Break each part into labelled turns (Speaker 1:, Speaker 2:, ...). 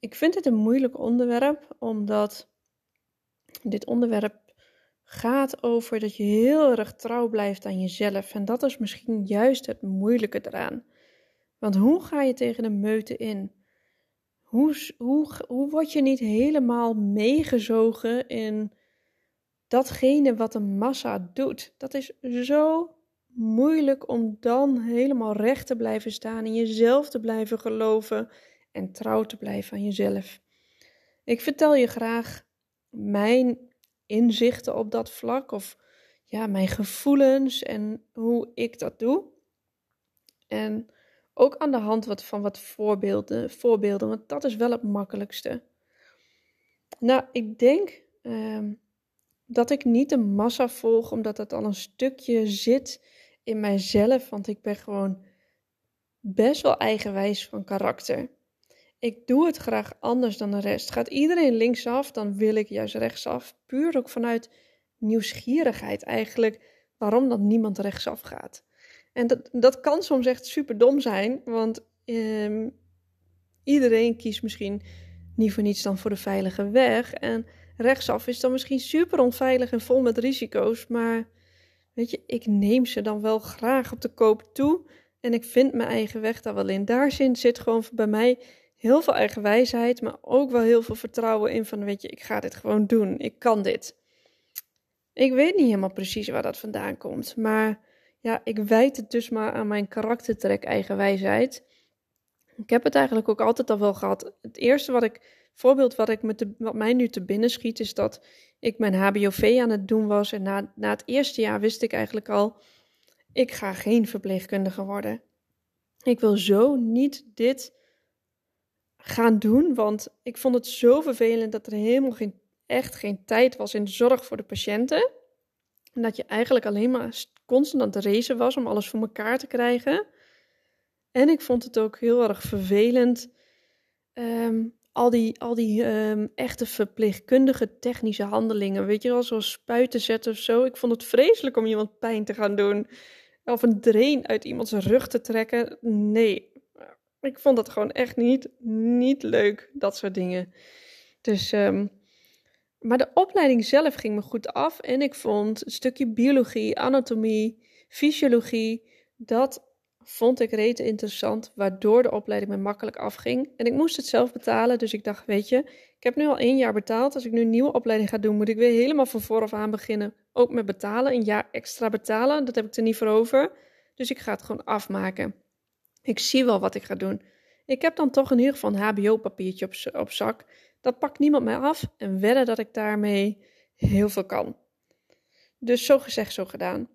Speaker 1: Ik vind het een moeilijk onderwerp, omdat dit onderwerp gaat over dat je heel erg trouw blijft aan jezelf. En dat is misschien juist het moeilijke eraan. Want hoe ga je tegen de meute in? Hoe, hoe, hoe word je niet helemaal meegezogen in datgene wat de massa doet? Dat is zo moeilijk om dan helemaal recht te blijven staan, in jezelf te blijven geloven en trouw te blijven aan jezelf. Ik vertel je graag mijn inzichten op dat vlak of ja, mijn gevoelens en hoe ik dat doe. En ook aan de hand van wat voorbeelden, voorbeelden, want dat is wel het makkelijkste. Nou, ik denk ehm, dat ik niet de massa volg, omdat dat al een stukje zit in mijzelf, want ik ben gewoon best wel eigenwijs van karakter. Ik doe het graag anders dan de rest. Gaat iedereen linksaf, dan wil ik juist rechtsaf. Puur ook vanuit nieuwsgierigheid eigenlijk, waarom dan niemand rechtsaf gaat. En dat, dat kan soms echt super dom zijn, want ehm, iedereen kiest misschien niet voor niets dan voor de veilige weg. En rechtsaf is dan misschien super onveilig en vol met risico's, maar weet je, ik neem ze dan wel graag op de koop toe. En ik vind mijn eigen weg daar wel in. Daar zit gewoon bij mij heel veel eigen wijsheid, maar ook wel heel veel vertrouwen in van, weet je, ik ga dit gewoon doen. Ik kan dit. Ik weet niet helemaal precies waar dat vandaan komt, maar ja, ik wijd het dus maar aan mijn karaktertrek eigen wijsheid. Ik heb het eigenlijk ook altijd al wel gehad. Het eerste wat ik, voorbeeld wat, ik met wat mij nu te binnen schiet, is dat ik mijn HBOV aan het doen was. En na, na het eerste jaar wist ik eigenlijk al, ik ga geen verpleegkundige worden. Ik wil zo niet dit gaan doen, want ik vond het zo vervelend dat er helemaal geen, echt geen tijd was in zorg voor de patiënten. En dat je eigenlijk alleen maar constant aan het racen was om alles voor elkaar te krijgen. En ik vond het ook heel erg vervelend. Ehm, al die, al die ehm, echte verpleegkundige technische handelingen. Weet je wel, zoals spuiten zetten of zo. Ik vond het vreselijk om iemand pijn te gaan doen. Of een drain uit iemands rug te trekken. Nee, ik vond dat gewoon echt niet, niet leuk, dat soort dingen. Dus, um, maar de opleiding zelf ging me goed af. En ik vond een stukje biologie, anatomie, fysiologie, dat vond ik rete interessant, waardoor de opleiding me makkelijk afging. En ik moest het zelf betalen, dus ik dacht, weet je, ik heb nu al één jaar betaald. Als ik nu een nieuwe opleiding ga doen, moet ik weer helemaal van vooraf aan beginnen. Ook met betalen, een jaar extra betalen, dat heb ik er niet voor over. Dus ik ga het gewoon afmaken. Ik zie wel wat ik ga doen. Ik heb dan toch in ieder geval HBO-papiertje op, op zak. Dat pakt niemand mij af en wedden dat ik daarmee heel veel kan. Dus zo gezegd, zo gedaan.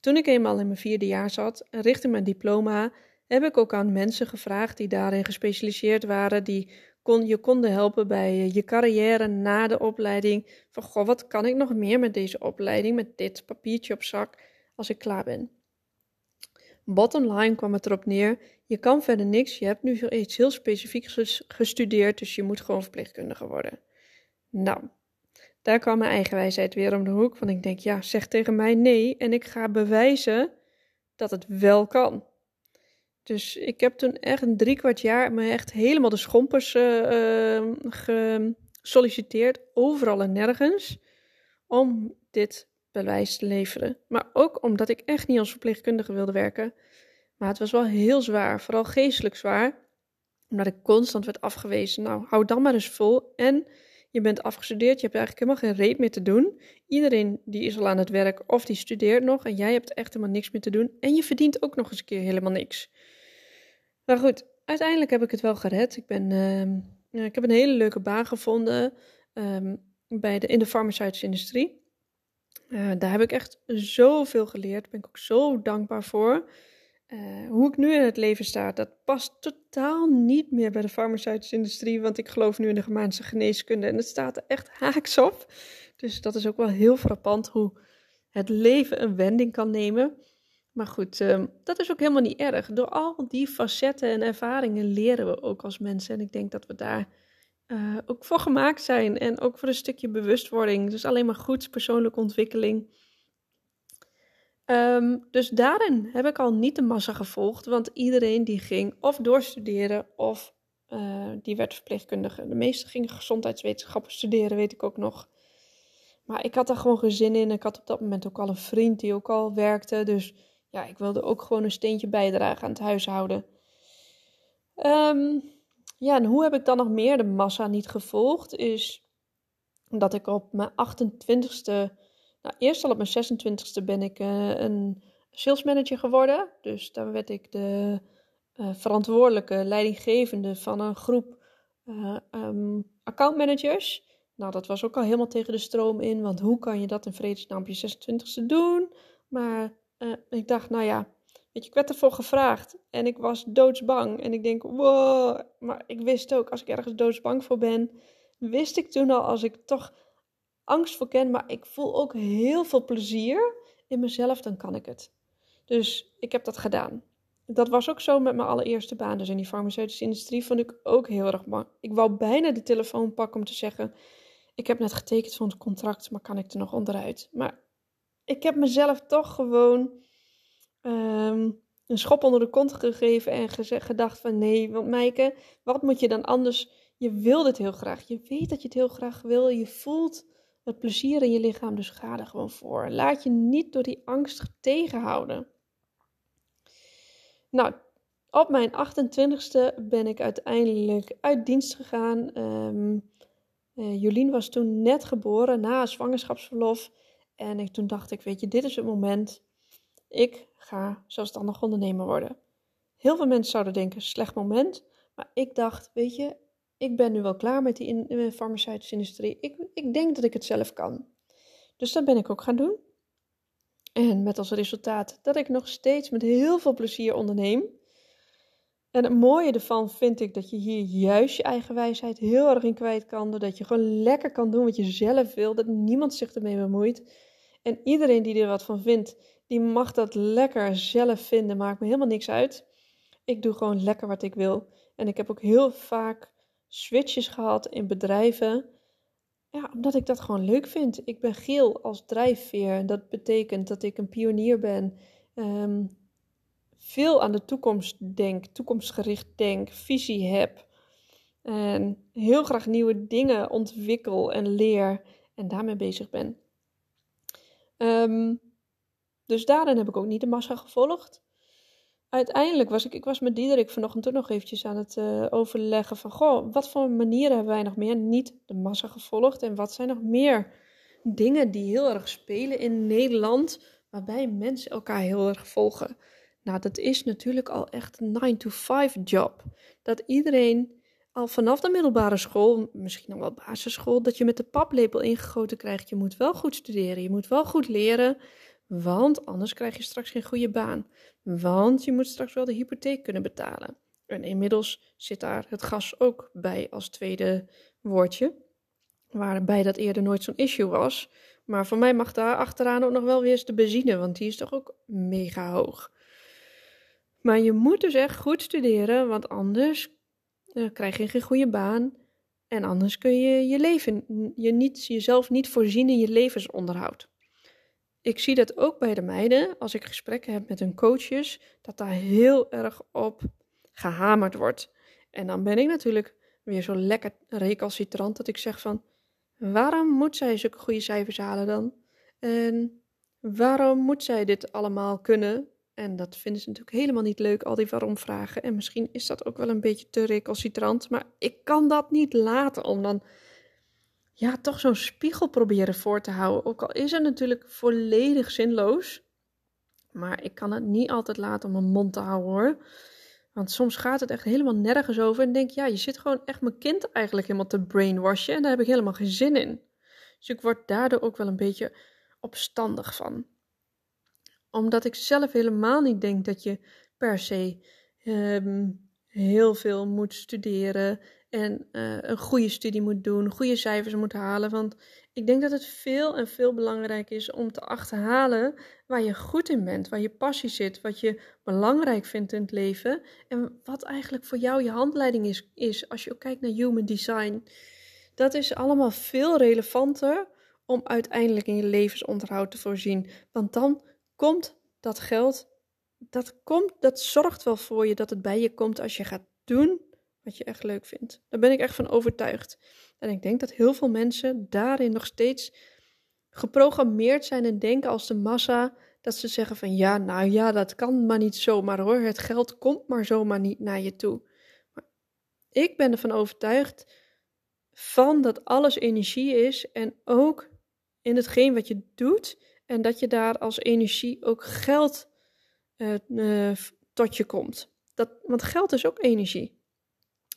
Speaker 1: Toen ik eenmaal in mijn vierde jaar zat, richting mijn diploma, heb ik ook aan mensen gevraagd die daarin gespecialiseerd waren, die kon, je konden helpen bij je carrière na de opleiding. Van goh, wat kan ik nog meer met deze opleiding, met dit papiertje op zak, als ik klaar ben? Bottom line kwam het erop neer: je kan verder niks. Je hebt nu iets heel specifieks gestudeerd, dus je moet gewoon verpleegkundige worden. Nou, daar kwam mijn eigen wijsheid weer om de hoek. Want ik denk, ja, zeg tegen mij nee en ik ga bewijzen dat het wel kan. Dus ik heb toen echt een drie kwart jaar me echt helemaal de schompers uh, gesolliciteerd, overal en nergens, om dit bewijs te leveren. Maar ook omdat ik echt niet als verpleegkundige wilde werken. Maar het was wel heel zwaar, vooral geestelijk zwaar, omdat ik constant werd afgewezen. Nou, hou dan maar eens vol. En je bent afgestudeerd, je hebt eigenlijk helemaal geen reet meer te doen. Iedereen die is al aan het werk of die studeert nog en jij hebt echt helemaal niks meer te doen. En je verdient ook nog eens een keer helemaal niks. Maar goed, uiteindelijk heb ik het wel gered. Ik, ben, uh, ik heb een hele leuke baan gevonden um, bij de, in de farmaceutische industrie. Uh, daar heb ik echt zoveel geleerd. Daar ben ik ook zo dankbaar voor. eh, hoe ik nu in het leven sta, dat past totaal niet meer bij de farmaceutische industrie, want ik geloof nu in de Germaanse geneeskunde en het staat er echt haaks op. Dus dat is ook wel heel frappant hoe het leven een wending kan nemen. Maar goed, ehm, dat is ook helemaal niet erg. Door al die facetten en ervaringen leren we ook als mensen. En ik denk dat we daar uh, ook voor gemaakt zijn. En ook voor een stukje bewustwording. Dus alleen maar goed, persoonlijke ontwikkeling. Ehm, dus daarin heb ik al niet de massa gevolgd, want iedereen die ging of doorstuderen of uh, die werd verpleegkundige. De meesten gingen gezondheidswetenschappen studeren, weet ik ook nog. Maar ik had daar gewoon geen zin in. Ik had op dat moment ook al een vriend die ook al werkte. Dus ja, ik wilde ook gewoon een steentje bijdragen aan het huishouden. Um, ja, en hoe heb ik dan nog meer de massa niet gevolgd? Is dat ik op mijn 28ste nou, eerst al op mijn 26e ben ik uh, een salesmanager geworden. Dus daar werd ik de uh, verantwoordelijke leidinggevende van een groep uh, um, accountmanagers. Nou, dat was ook al helemaal tegen de stroom in, want hoe kan je dat in vredesnaam op je 26e doen? Maar ik dacht, nou ja, weet je, ik werd ervoor gevraagd en ik was doodsbang. En ik denk, wow, maar ik wist ook, als ik ergens doodsbang voor ben, wist ik toen al, als ik toch angst voor ken, maar ik voel ook heel veel plezier in mezelf, dan kan ik het. Dus ik heb dat gedaan. Dat was ook zo met mijn allereerste baan. Dus in die farmaceutische industrie vond ik ook heel erg bang. Ik wou bijna de telefoon pakken om te zeggen: Ik heb net getekend voor een contract, maar kan ik er nog onderuit? Maar ik heb mezelf toch gewoon ehm, een schop onder de kont gegeven en gezegd, gedacht: van nee, want Meike, wat moet je dan anders? Je wil dit heel graag. Je weet dat je het heel graag wil. Je voelt het plezier in je lichaam, dus ga er gewoon voor. Laat je niet door die angst tegenhouden. Nou, op mijn 28ste ben ik uiteindelijk uit dienst gegaan. Um, Jolien was toen net geboren na zwangerschapsverlof. En ik, toen dacht ik, weet je, dit is het moment. Ik ga zelfstandig ondernemer worden. Heel veel mensen zouden denken, slecht moment. Maar ik dacht, weet je, ik ben nu wel klaar met die in, farmaceutische industrie. Ik, ik denk dat ik het zelf kan. Dus dat ben ik ook gaan doen. En met als resultaat dat ik nog steeds met heel veel plezier onderneem. En het mooie ervan vind ik dat je hier juist je eigen wijsheid heel erg in kwijt kan. Doordat je gewoon lekker kan doen wat je zelf wil. Dat niemand zich ermee bemoeit. En iedereen die er wat van vindt, die mag dat lekker zelf vinden. Maakt me helemaal niks uit. Ik doe gewoon lekker wat ik wil. En ik heb ook heel vaak switches gehad in bedrijven. Ja, omdat ik dat gewoon leuk vind. Ik ben geel als drijfveer. Dat betekent dat ik een pionier ben. Um, veel aan de toekomst denk, toekomstgericht denk, visie heb. En heel graag nieuwe dingen ontwikkel en leer en daarmee bezig ben. Um, dus daarin heb ik ook niet de massa gevolgd uiteindelijk was ik, ik was met Diederik vanochtend ook nog eventjes aan het uh, overleggen van, goh, wat voor manieren hebben wij nog meer niet de massa gevolgd en wat zijn nog meer dingen die heel erg spelen in Nederland, waarbij mensen elkaar heel erg volgen. Nou, dat is natuurlijk al echt een 9-to-5 job. Dat iedereen al vanaf de middelbare school, misschien nog wel basisschool, dat je met de paplepel ingegoten krijgt. Je moet wel goed studeren, je moet wel goed leren. Want anders krijg je straks geen goede baan. Want je moet straks wel de hypotheek kunnen betalen. En inmiddels zit daar het gas ook bij als tweede woordje. Waarbij dat eerder nooit zo'n issue was. Maar voor mij mag daar achteraan ook nog wel weer eens de benzine, want die is toch ook mega hoog. Maar je moet dus echt goed studeren, want anders uh, krijg je geen goede baan. En anders kun je je leven, je niet, jezelf niet voorzien in je levensonderhoud ik zie dat ook bij de meiden, als ik gesprekken heb met hun coaches, dat daar heel erg op gehamerd wordt. En dan ben ik natuurlijk weer zo lekker recalcitrant dat ik zeg van, waarom moet zij zulke goede cijfers halen dan? En waarom moet zij dit allemaal kunnen? En dat vinden ze natuurlijk helemaal niet leuk, al die waarom-vragen. En misschien is dat ook wel een beetje te recalcitrant, maar ik kan dat niet laten om dan ja, toch zo'n spiegel proberen voor te houden. Ook al is het natuurlijk volledig zinloos. Maar ik kan het niet altijd laten om mijn mond te houden hoor. Want soms gaat het echt helemaal nergens over. En denk, ja, je zit gewoon echt mijn kind eigenlijk helemaal te brainwashen. En daar heb ik helemaal geen zin in. Dus ik word daardoor ook wel een beetje opstandig van. Omdat ik zelf helemaal niet denk dat je per se ehm, heel veel moet studeren en uh, een goede studie moet doen, goede cijfers moet halen. Want ik denk dat het veel en veel belangrijker is om te achterhalen waar je goed in bent, waar je passie zit, wat je belangrijk vindt in het leven en wat eigenlijk voor jou je handleiding is, is als je ook kijkt naar human design. Dat is allemaal veel relevanter om uiteindelijk in je levensonderhoud te voorzien. Want dan komt dat geld, dat, komt, dat zorgt wel voor je dat het bij je komt als je gaat doen wat je echt leuk vindt. Daar ben ik echt van overtuigd. En ik denk dat heel veel mensen daarin nog steeds geprogrammeerd zijn en denken als de massa dat ze zeggen van ja, nou ja, dat kan maar niet zomaar hoor. Het geld komt maar zomaar niet naar je toe. Maar ik ben ervan overtuigd van dat alles energie is en ook in hetgeen wat je doet en dat je daar als energie ook geld uh, tot je komt. Dat, want geld is ook energie.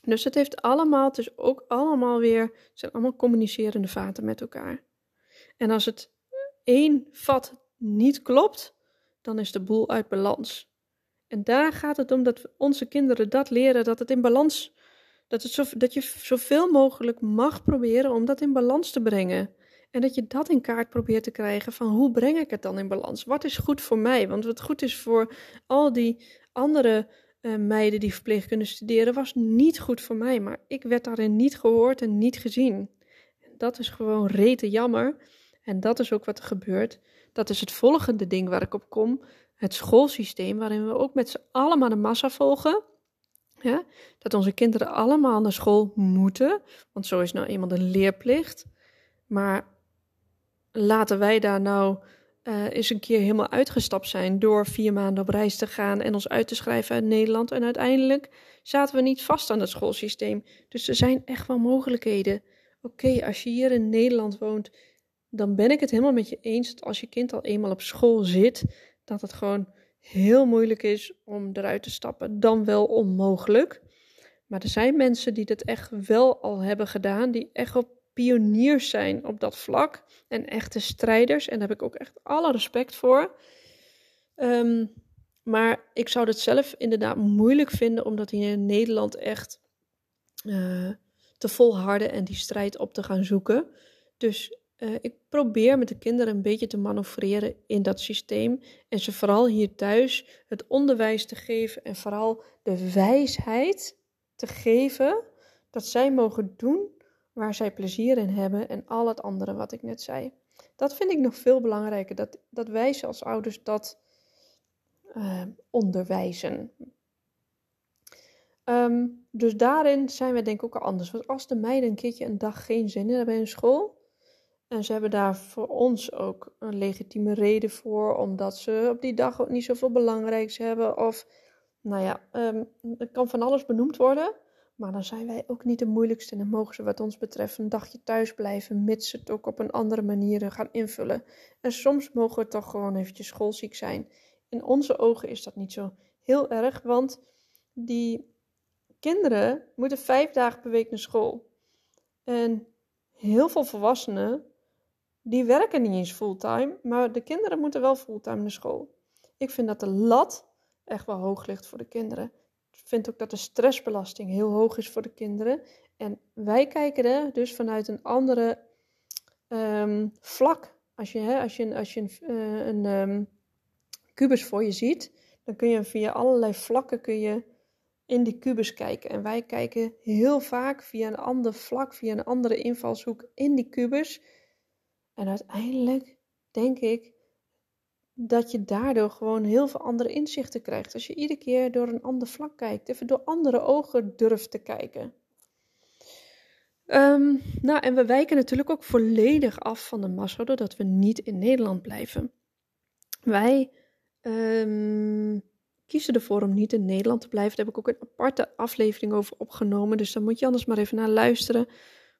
Speaker 1: Dus het heeft allemaal, het is ook allemaal weer, zijn allemaal communicerende vaten met elkaar. En als het één vat niet klopt, dan is de boel uit balans. En daar gaat het om dat onze kinderen dat leren, dat het in balans, dat, het zo, dat je zoveel mogelijk mag proberen om dat in balans te brengen. En dat je dat in kaart probeert te krijgen van hoe breng ik het dan in balans? Wat is goed voor mij? Want wat goed is voor al die andere uh, meiden die verpleegkunde studeren, was niet goed voor mij. Maar ik werd daarin niet gehoord en niet gezien. En dat is gewoon rete jammer. En dat is ook wat er gebeurt. Dat is het volgende ding waar ik op kom. Het schoolsysteem, waarin we ook met z'n allemaal de massa volgen. Ja? Dat onze kinderen allemaal naar school moeten. Want zo is nou eenmaal de leerplicht. Maar laten wij daar nou uh, eens een keer helemaal uitgestapt zijn door vier maanden op reis te gaan en ons uit te schrijven uit Nederland. En uiteindelijk zaten we niet vast aan het schoolsysteem. Dus er zijn echt wel mogelijkheden. Oké, als je hier in Nederland woont, dan ben ik het helemaal met je eens dat als je kind al eenmaal op school zit, dat het gewoon heel moeilijk is om eruit te stappen. Dan wel onmogelijk. Maar er zijn mensen die dat echt wel al hebben gedaan, die echt op pioniers zijn op dat vlak en echte strijders. En daar heb ik ook echt alle respect voor. Um, maar ik zou het zelf inderdaad moeilijk vinden, omdat hier in Nederland echt uh, te volharden en die strijd op te gaan zoeken. Dus uh, ik probeer met de kinderen een beetje te manoeuvreren in dat systeem. En ze vooral hier thuis het onderwijs te geven en vooral de wijsheid te geven dat zij mogen doen waar zij plezier in hebben en al het andere wat ik net zei. Dat vind ik nog veel belangrijker, dat, dat wij als ouders dat uh, onderwijzen. Um, dus daarin zijn we denk ik ook al anders. Want als de meiden een keertje een dag geen zin in hebben in school, en ze hebben daar voor ons ook een legitieme reden voor, omdat ze op die dag ook niet zoveel belangrijks hebben. Of, nou ja, um, er kan van alles benoemd worden. Maar dan zijn wij ook niet de moeilijkste en dan mogen ze wat ons betreft een dagje thuis blijven, mits ze het ook op een andere manier gaan invullen. En soms mogen we toch gewoon eventjes schoolziek zijn. In onze ogen is dat niet zo heel erg, want die kinderen moeten vijf dagen per week naar school. En heel veel volwassenen, die werken niet eens fulltime, maar de kinderen moeten wel fulltime naar school. Ik vind dat de lat echt wel hoog ligt voor de kinderen vind ook dat de stressbelasting heel hoog is voor de kinderen. En wij kijken er dus vanuit een andere um, vlak. Als je, hè, als je, als je een, een um, kubus voor je ziet, dan kun je via allerlei vlakken kun je in die kubus kijken. En wij kijken heel vaak via een ander vlak, via een andere invalshoek in die kubus. En uiteindelijk denk ik dat je daardoor gewoon heel veel andere inzichten krijgt. Als je iedere keer door een ander vlak kijkt, even door andere ogen durft te kijken. Um, nou, en we wijken natuurlijk ook volledig af van de massa, doordat we niet in Nederland blijven. Wij um, kiezen ervoor om niet in Nederland te blijven. Daar heb ik ook een aparte aflevering over opgenomen, dus daar moet je anders maar even naar luisteren.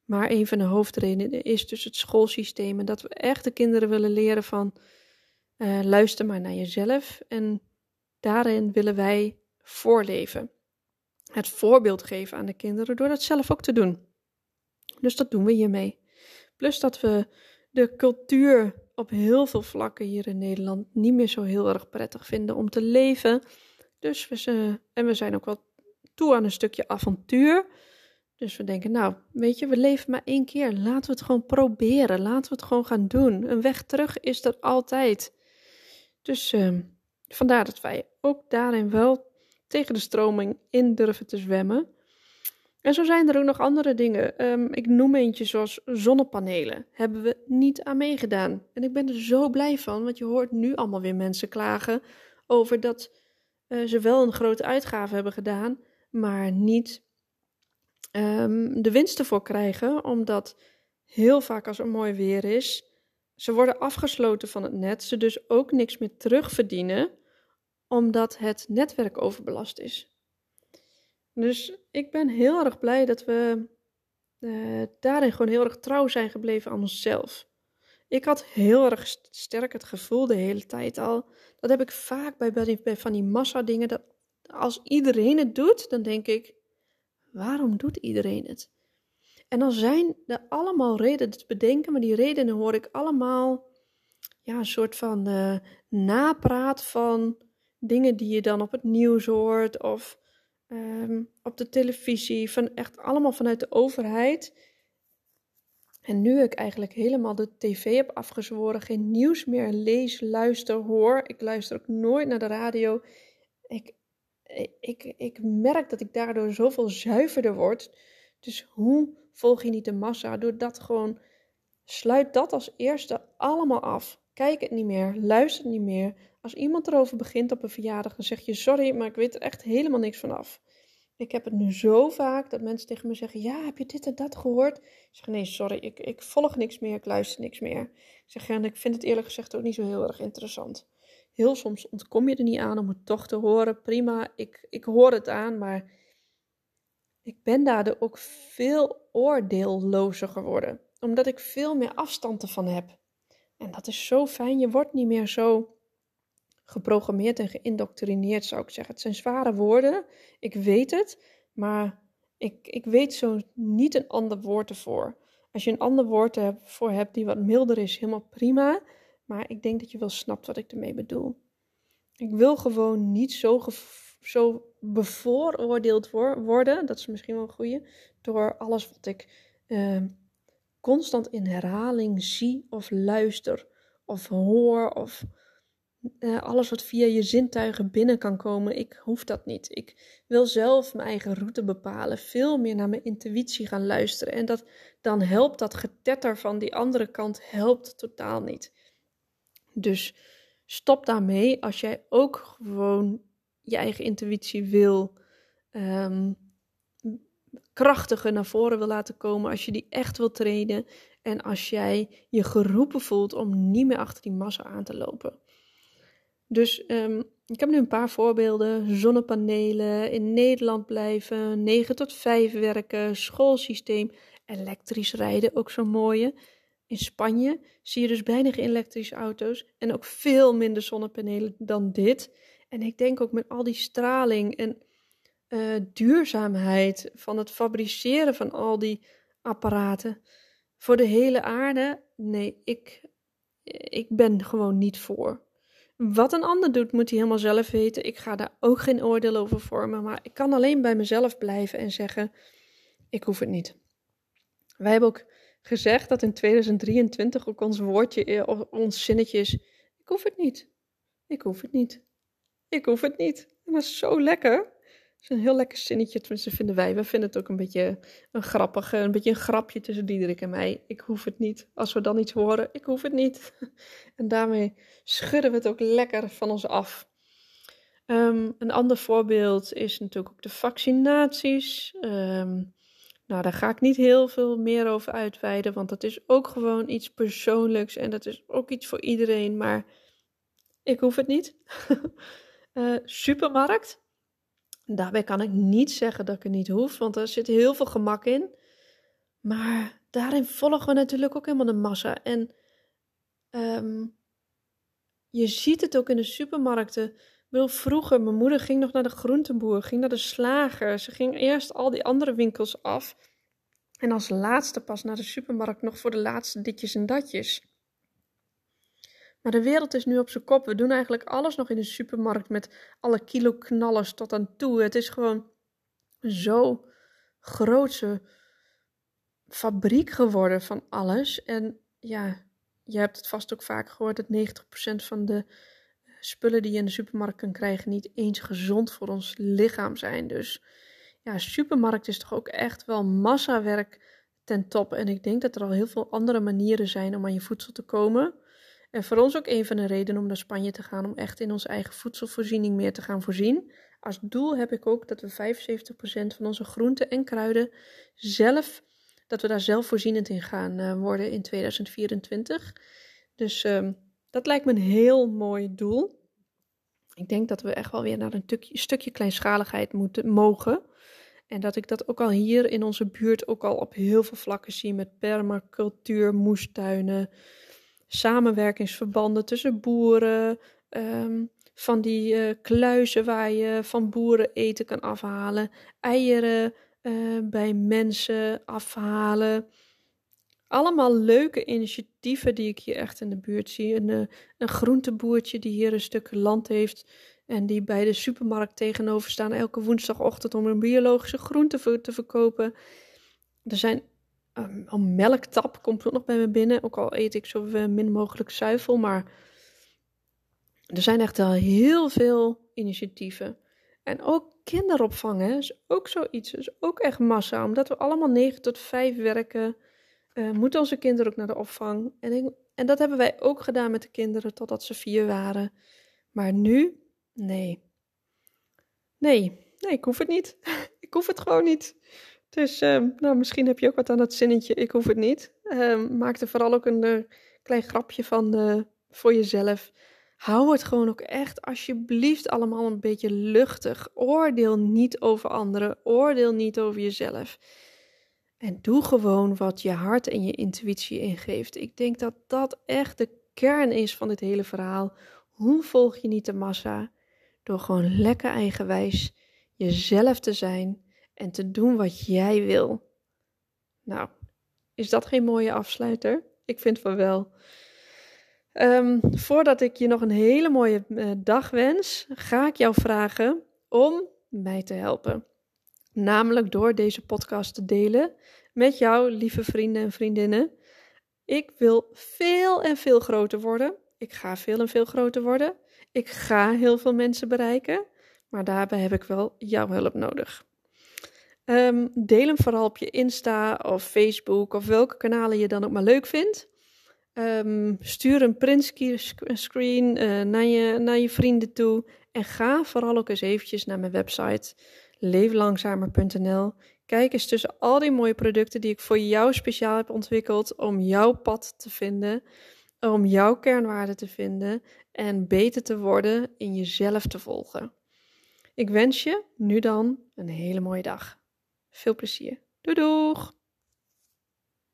Speaker 1: Maar een van de hoofdredenen is dus het schoolsysteem en dat we echt de kinderen willen leren van uh, luister maar naar jezelf en daarin willen wij voorleven. Het voorbeeld geven aan de kinderen door dat zelf ook te doen. Dus dat doen we hiermee. Plus dat we de cultuur op heel veel vlakken hier in Nederland niet meer zo heel erg prettig vinden om te leven. Dus we, en we zijn ook wel toe aan een stukje avontuur. Dus we denken, nou, weet je, we leven maar één keer. Laten we het gewoon proberen. Laten we het gewoon gaan doen. Een weg terug is er altijd. Dus uh, vandaar dat wij ook daarin wel tegen de stroming in durven te zwemmen. En zo zijn er ook nog andere dingen. Um, ik noem eentje zoals zonnepanelen. Hebben we niet aan meegedaan. En ik ben er zo blij van, want je hoort nu allemaal weer mensen klagen over dat uh, ze wel een grote uitgave hebben gedaan, maar niet um, de winst ervoor krijgen, omdat heel vaak als er mooi weer is, ze worden afgesloten van het net, ze dus ook niks meer terugverdienen, omdat het netwerk overbelast is. Dus ik ben heel erg blij dat we uh, daarin gewoon heel erg trouw zijn gebleven aan onszelf. Ik had heel erg sterk het gevoel de hele tijd al. Dat heb ik vaak bij van die massa dingen. Dat als iedereen het doet, dan denk ik: waarom doet iedereen het? En dan zijn er allemaal redenen te bedenken, maar die redenen hoor ik allemaal ja, een soort van uh, napraat van dingen die je dan op het nieuws hoort of um, op de televisie, van echt allemaal vanuit de overheid. En nu ik eigenlijk helemaal de tv heb afgezworen, geen nieuws meer lees, luister, hoor. Ik luister ook nooit naar de radio. Ik, ik, ik merk dat ik daardoor zoveel zuiverder word. Dus hoe volg je niet de massa? Door dat gewoon, sluit dat als eerste allemaal af. Kijk het niet meer, luister het niet meer. Als iemand erover begint op een verjaardag, dan zeg je sorry, maar ik weet er echt helemaal niks van af. Ik heb het nu zo vaak dat mensen tegen me zeggen: Ja, heb je dit en dat gehoord? Ik zeg: Nee, sorry, ik, ik volg niks meer, ik luister niks meer. Ik zeg: En ik vind het eerlijk gezegd ook niet zo heel erg interessant. Heel soms ontkom je er niet aan om het toch te horen. Prima, ik, ik hoor het aan, maar ik ben daardoor ook veel oordeellozer geworden. Omdat ik veel meer afstand ervan heb. En dat is zo fijn. Je wordt niet meer zo geprogrammeerd en geïndoctrineerd, zou ik zeggen. Het zijn zware woorden, ik weet het, maar ik, ik weet zo niet een ander woord ervoor. Als je een ander woord ervoor hebt die wat milder is, helemaal prima. Maar ik denk dat je wel snapt wat ik ermee bedoel. Ik wil gewoon niet zo, zo bevooroordeeld worden, dat is misschien wel een goede, door alles wat ik uh, constant in herhaling zie of luister of hoor of uh, alles wat via je zintuigen binnen kan komen, ik hoef dat niet. Ik wil zelf mijn eigen route bepalen, veel meer naar mijn intuïtie gaan luisteren. En dat, dan helpt dat getetter van die andere kant helpt totaal niet. Dus stop daarmee als jij ook gewoon je eigen intuïtie wil um, krachtiger naar voren wil laten komen, als je die echt wil trainen en als jij je geroepen voelt om niet meer achter die massa aan te lopen. Dus um, ik heb nu een paar voorbeelden. Zonnepanelen, in Nederland blijven, 9 tot 5 werken, schoolsysteem, elektrisch rijden, ook zo'n mooie. In Spanje zie je dus geen elektrische auto's en ook veel minder zonnepanelen dan dit. En ik denk ook met al die straling en uh, duurzaamheid van het fabriceren van al die apparaten voor de hele aarde. Nee, ik, ik ben gewoon niet voor. Wat een ander doet, moet hij helemaal zelf weten. Ik ga daar ook geen oordeel over vormen. Maar ik kan alleen bij mezelf blijven en zeggen: ik hoef het niet. Wij hebben ook gezegd dat in 2023 ook ons woordje, eh, ons zinnetje is: ik hoef het niet. Ik hoef het niet. Ik hoef het niet. En zo lekker is een heel lekker zinnetje, tenminste vinden wij. We vinden het ook een beetje een grappig, een beetje een grapje tussen Diederik en mij. Ik hoef het niet. Als we dan iets horen, ik hoef het niet. En daarmee schudden we het ook lekker van ons af. Ehm, een ander voorbeeld is natuurlijk ook de vaccinaties. Ehm, nou, daar ga ik niet heel veel meer over uitweiden, want dat is ook gewoon iets persoonlijks en dat is ook iets voor iedereen, maar ik hoef het niet. uh, supermarkt. Daarbij kan ik niet zeggen dat ik het niet hoef, want er zit heel veel gemak in. Maar daarin volgen we natuurlijk ook helemaal de massa. En um, je ziet het ook in de supermarkten. Ik vroeger, mijn moeder ging nog naar de groenteboer, ging naar de slager. Ze ging eerst al die andere winkels af. En als laatste pas naar de supermarkt nog voor de laatste ditjes en datjes. Maar de wereld is nu op zijn kop. We doen eigenlijk alles nog in de supermarkt met alle kilo knallers tot aan toe. Het is gewoon zo grootse fabriek geworden van alles. En ja, je hebt het vast ook vaak gehoord dat 90% van de spullen die je in de supermarkt kan krijgen niet eens gezond voor ons lichaam zijn. Dus ja, supermarkt is toch ook echt wel massawerk ten top. En ik denk dat er al heel veel andere manieren zijn om aan je voedsel te komen. En voor ons ook een van de redenen om naar Spanje te gaan, om echt in onze eigen voedselvoorziening meer te gaan voorzien. Als doel heb ik ook dat we 75% van onze groenten en kruiden zelf, dat we daar zelfvoorzienend in gaan uh, worden in 2024. Dus uh, dat lijkt me een heel mooi doel. Ik denk dat we echt wel weer naar een stukje, stukje kleinschaligheid moeten mogen. En dat ik dat ook al hier in onze buurt ook al op heel veel vlakken zie met permacultuur, moestuinen, samenwerkingsverbanden tussen boeren, um, van die uh, kluizen waar je van boeren eten kan afhalen, eieren uh, bij mensen afhalen. Allemaal leuke initiatieven die ik hier echt in de buurt zie. Een, uh, een groenteboertje die hier een stuk land heeft en die bij de supermarkt tegenover staan elke woensdagochtend om een biologische groente te verkopen. Er zijn um, melktap komt ook nog bij me binnen. Ook al eet ik zo min mogelijk zuivel. Maar er zijn echt al heel veel initiatieven. En ook kinderopvang hè, is ook zoiets. is ook echt massa. Omdat we allemaal 9 tot 5 werken, uh, moeten onze kinderen ook naar de opvang. En, en dat hebben wij ook gedaan met de kinderen totdat ze vier waren. Maar nu Nee. Nee, nee, ik hoef het niet. ik hoef het gewoon niet. Dus um, nou, misschien heb je ook wat aan dat zinnetje, ik hoef het niet. Um, maak er vooral ook een uh, klein grapje van uh, voor jezelf. Hou het gewoon ook echt alsjeblieft allemaal een beetje luchtig. Oordeel niet over anderen, oordeel niet over jezelf. En doe gewoon wat je hart en je intuïtie ingeeft. Ik denk dat dat echt de kern is van dit hele verhaal. Hoe volg je niet de massa? Door gewoon lekker eigenwijs jezelf te zijn en te doen wat jij wil. Nou, is dat geen mooie afsluiter? Ik vind van wel. Um, voordat ik je nog een hele mooie uh, dag wens, ga ik jou vragen om mij te helpen. Namelijk door deze podcast te delen met jou, lieve vrienden en vriendinnen. Ik wil veel en veel groter worden. Ik ga veel en veel groter worden. Ik ga heel veel mensen bereiken, maar daarbij heb ik wel jouw hulp nodig. Um, deel hem vooral op je Insta of Facebook of welke kanalen je dan ook maar leuk vindt. Um, stuur een printscreen uh, naar, je, naar je vrienden toe. En ga vooral ook eens eventjes naar mijn website leeflangzamer.nl. Kijk eens tussen al die mooie producten die ik voor jou speciaal heb ontwikkeld om jouw pad te vinden om jouw kernwaarden te vinden en beter te worden in jezelf te volgen. Ik wens je nu dan een hele mooie dag. Veel plezier. Doei doeg!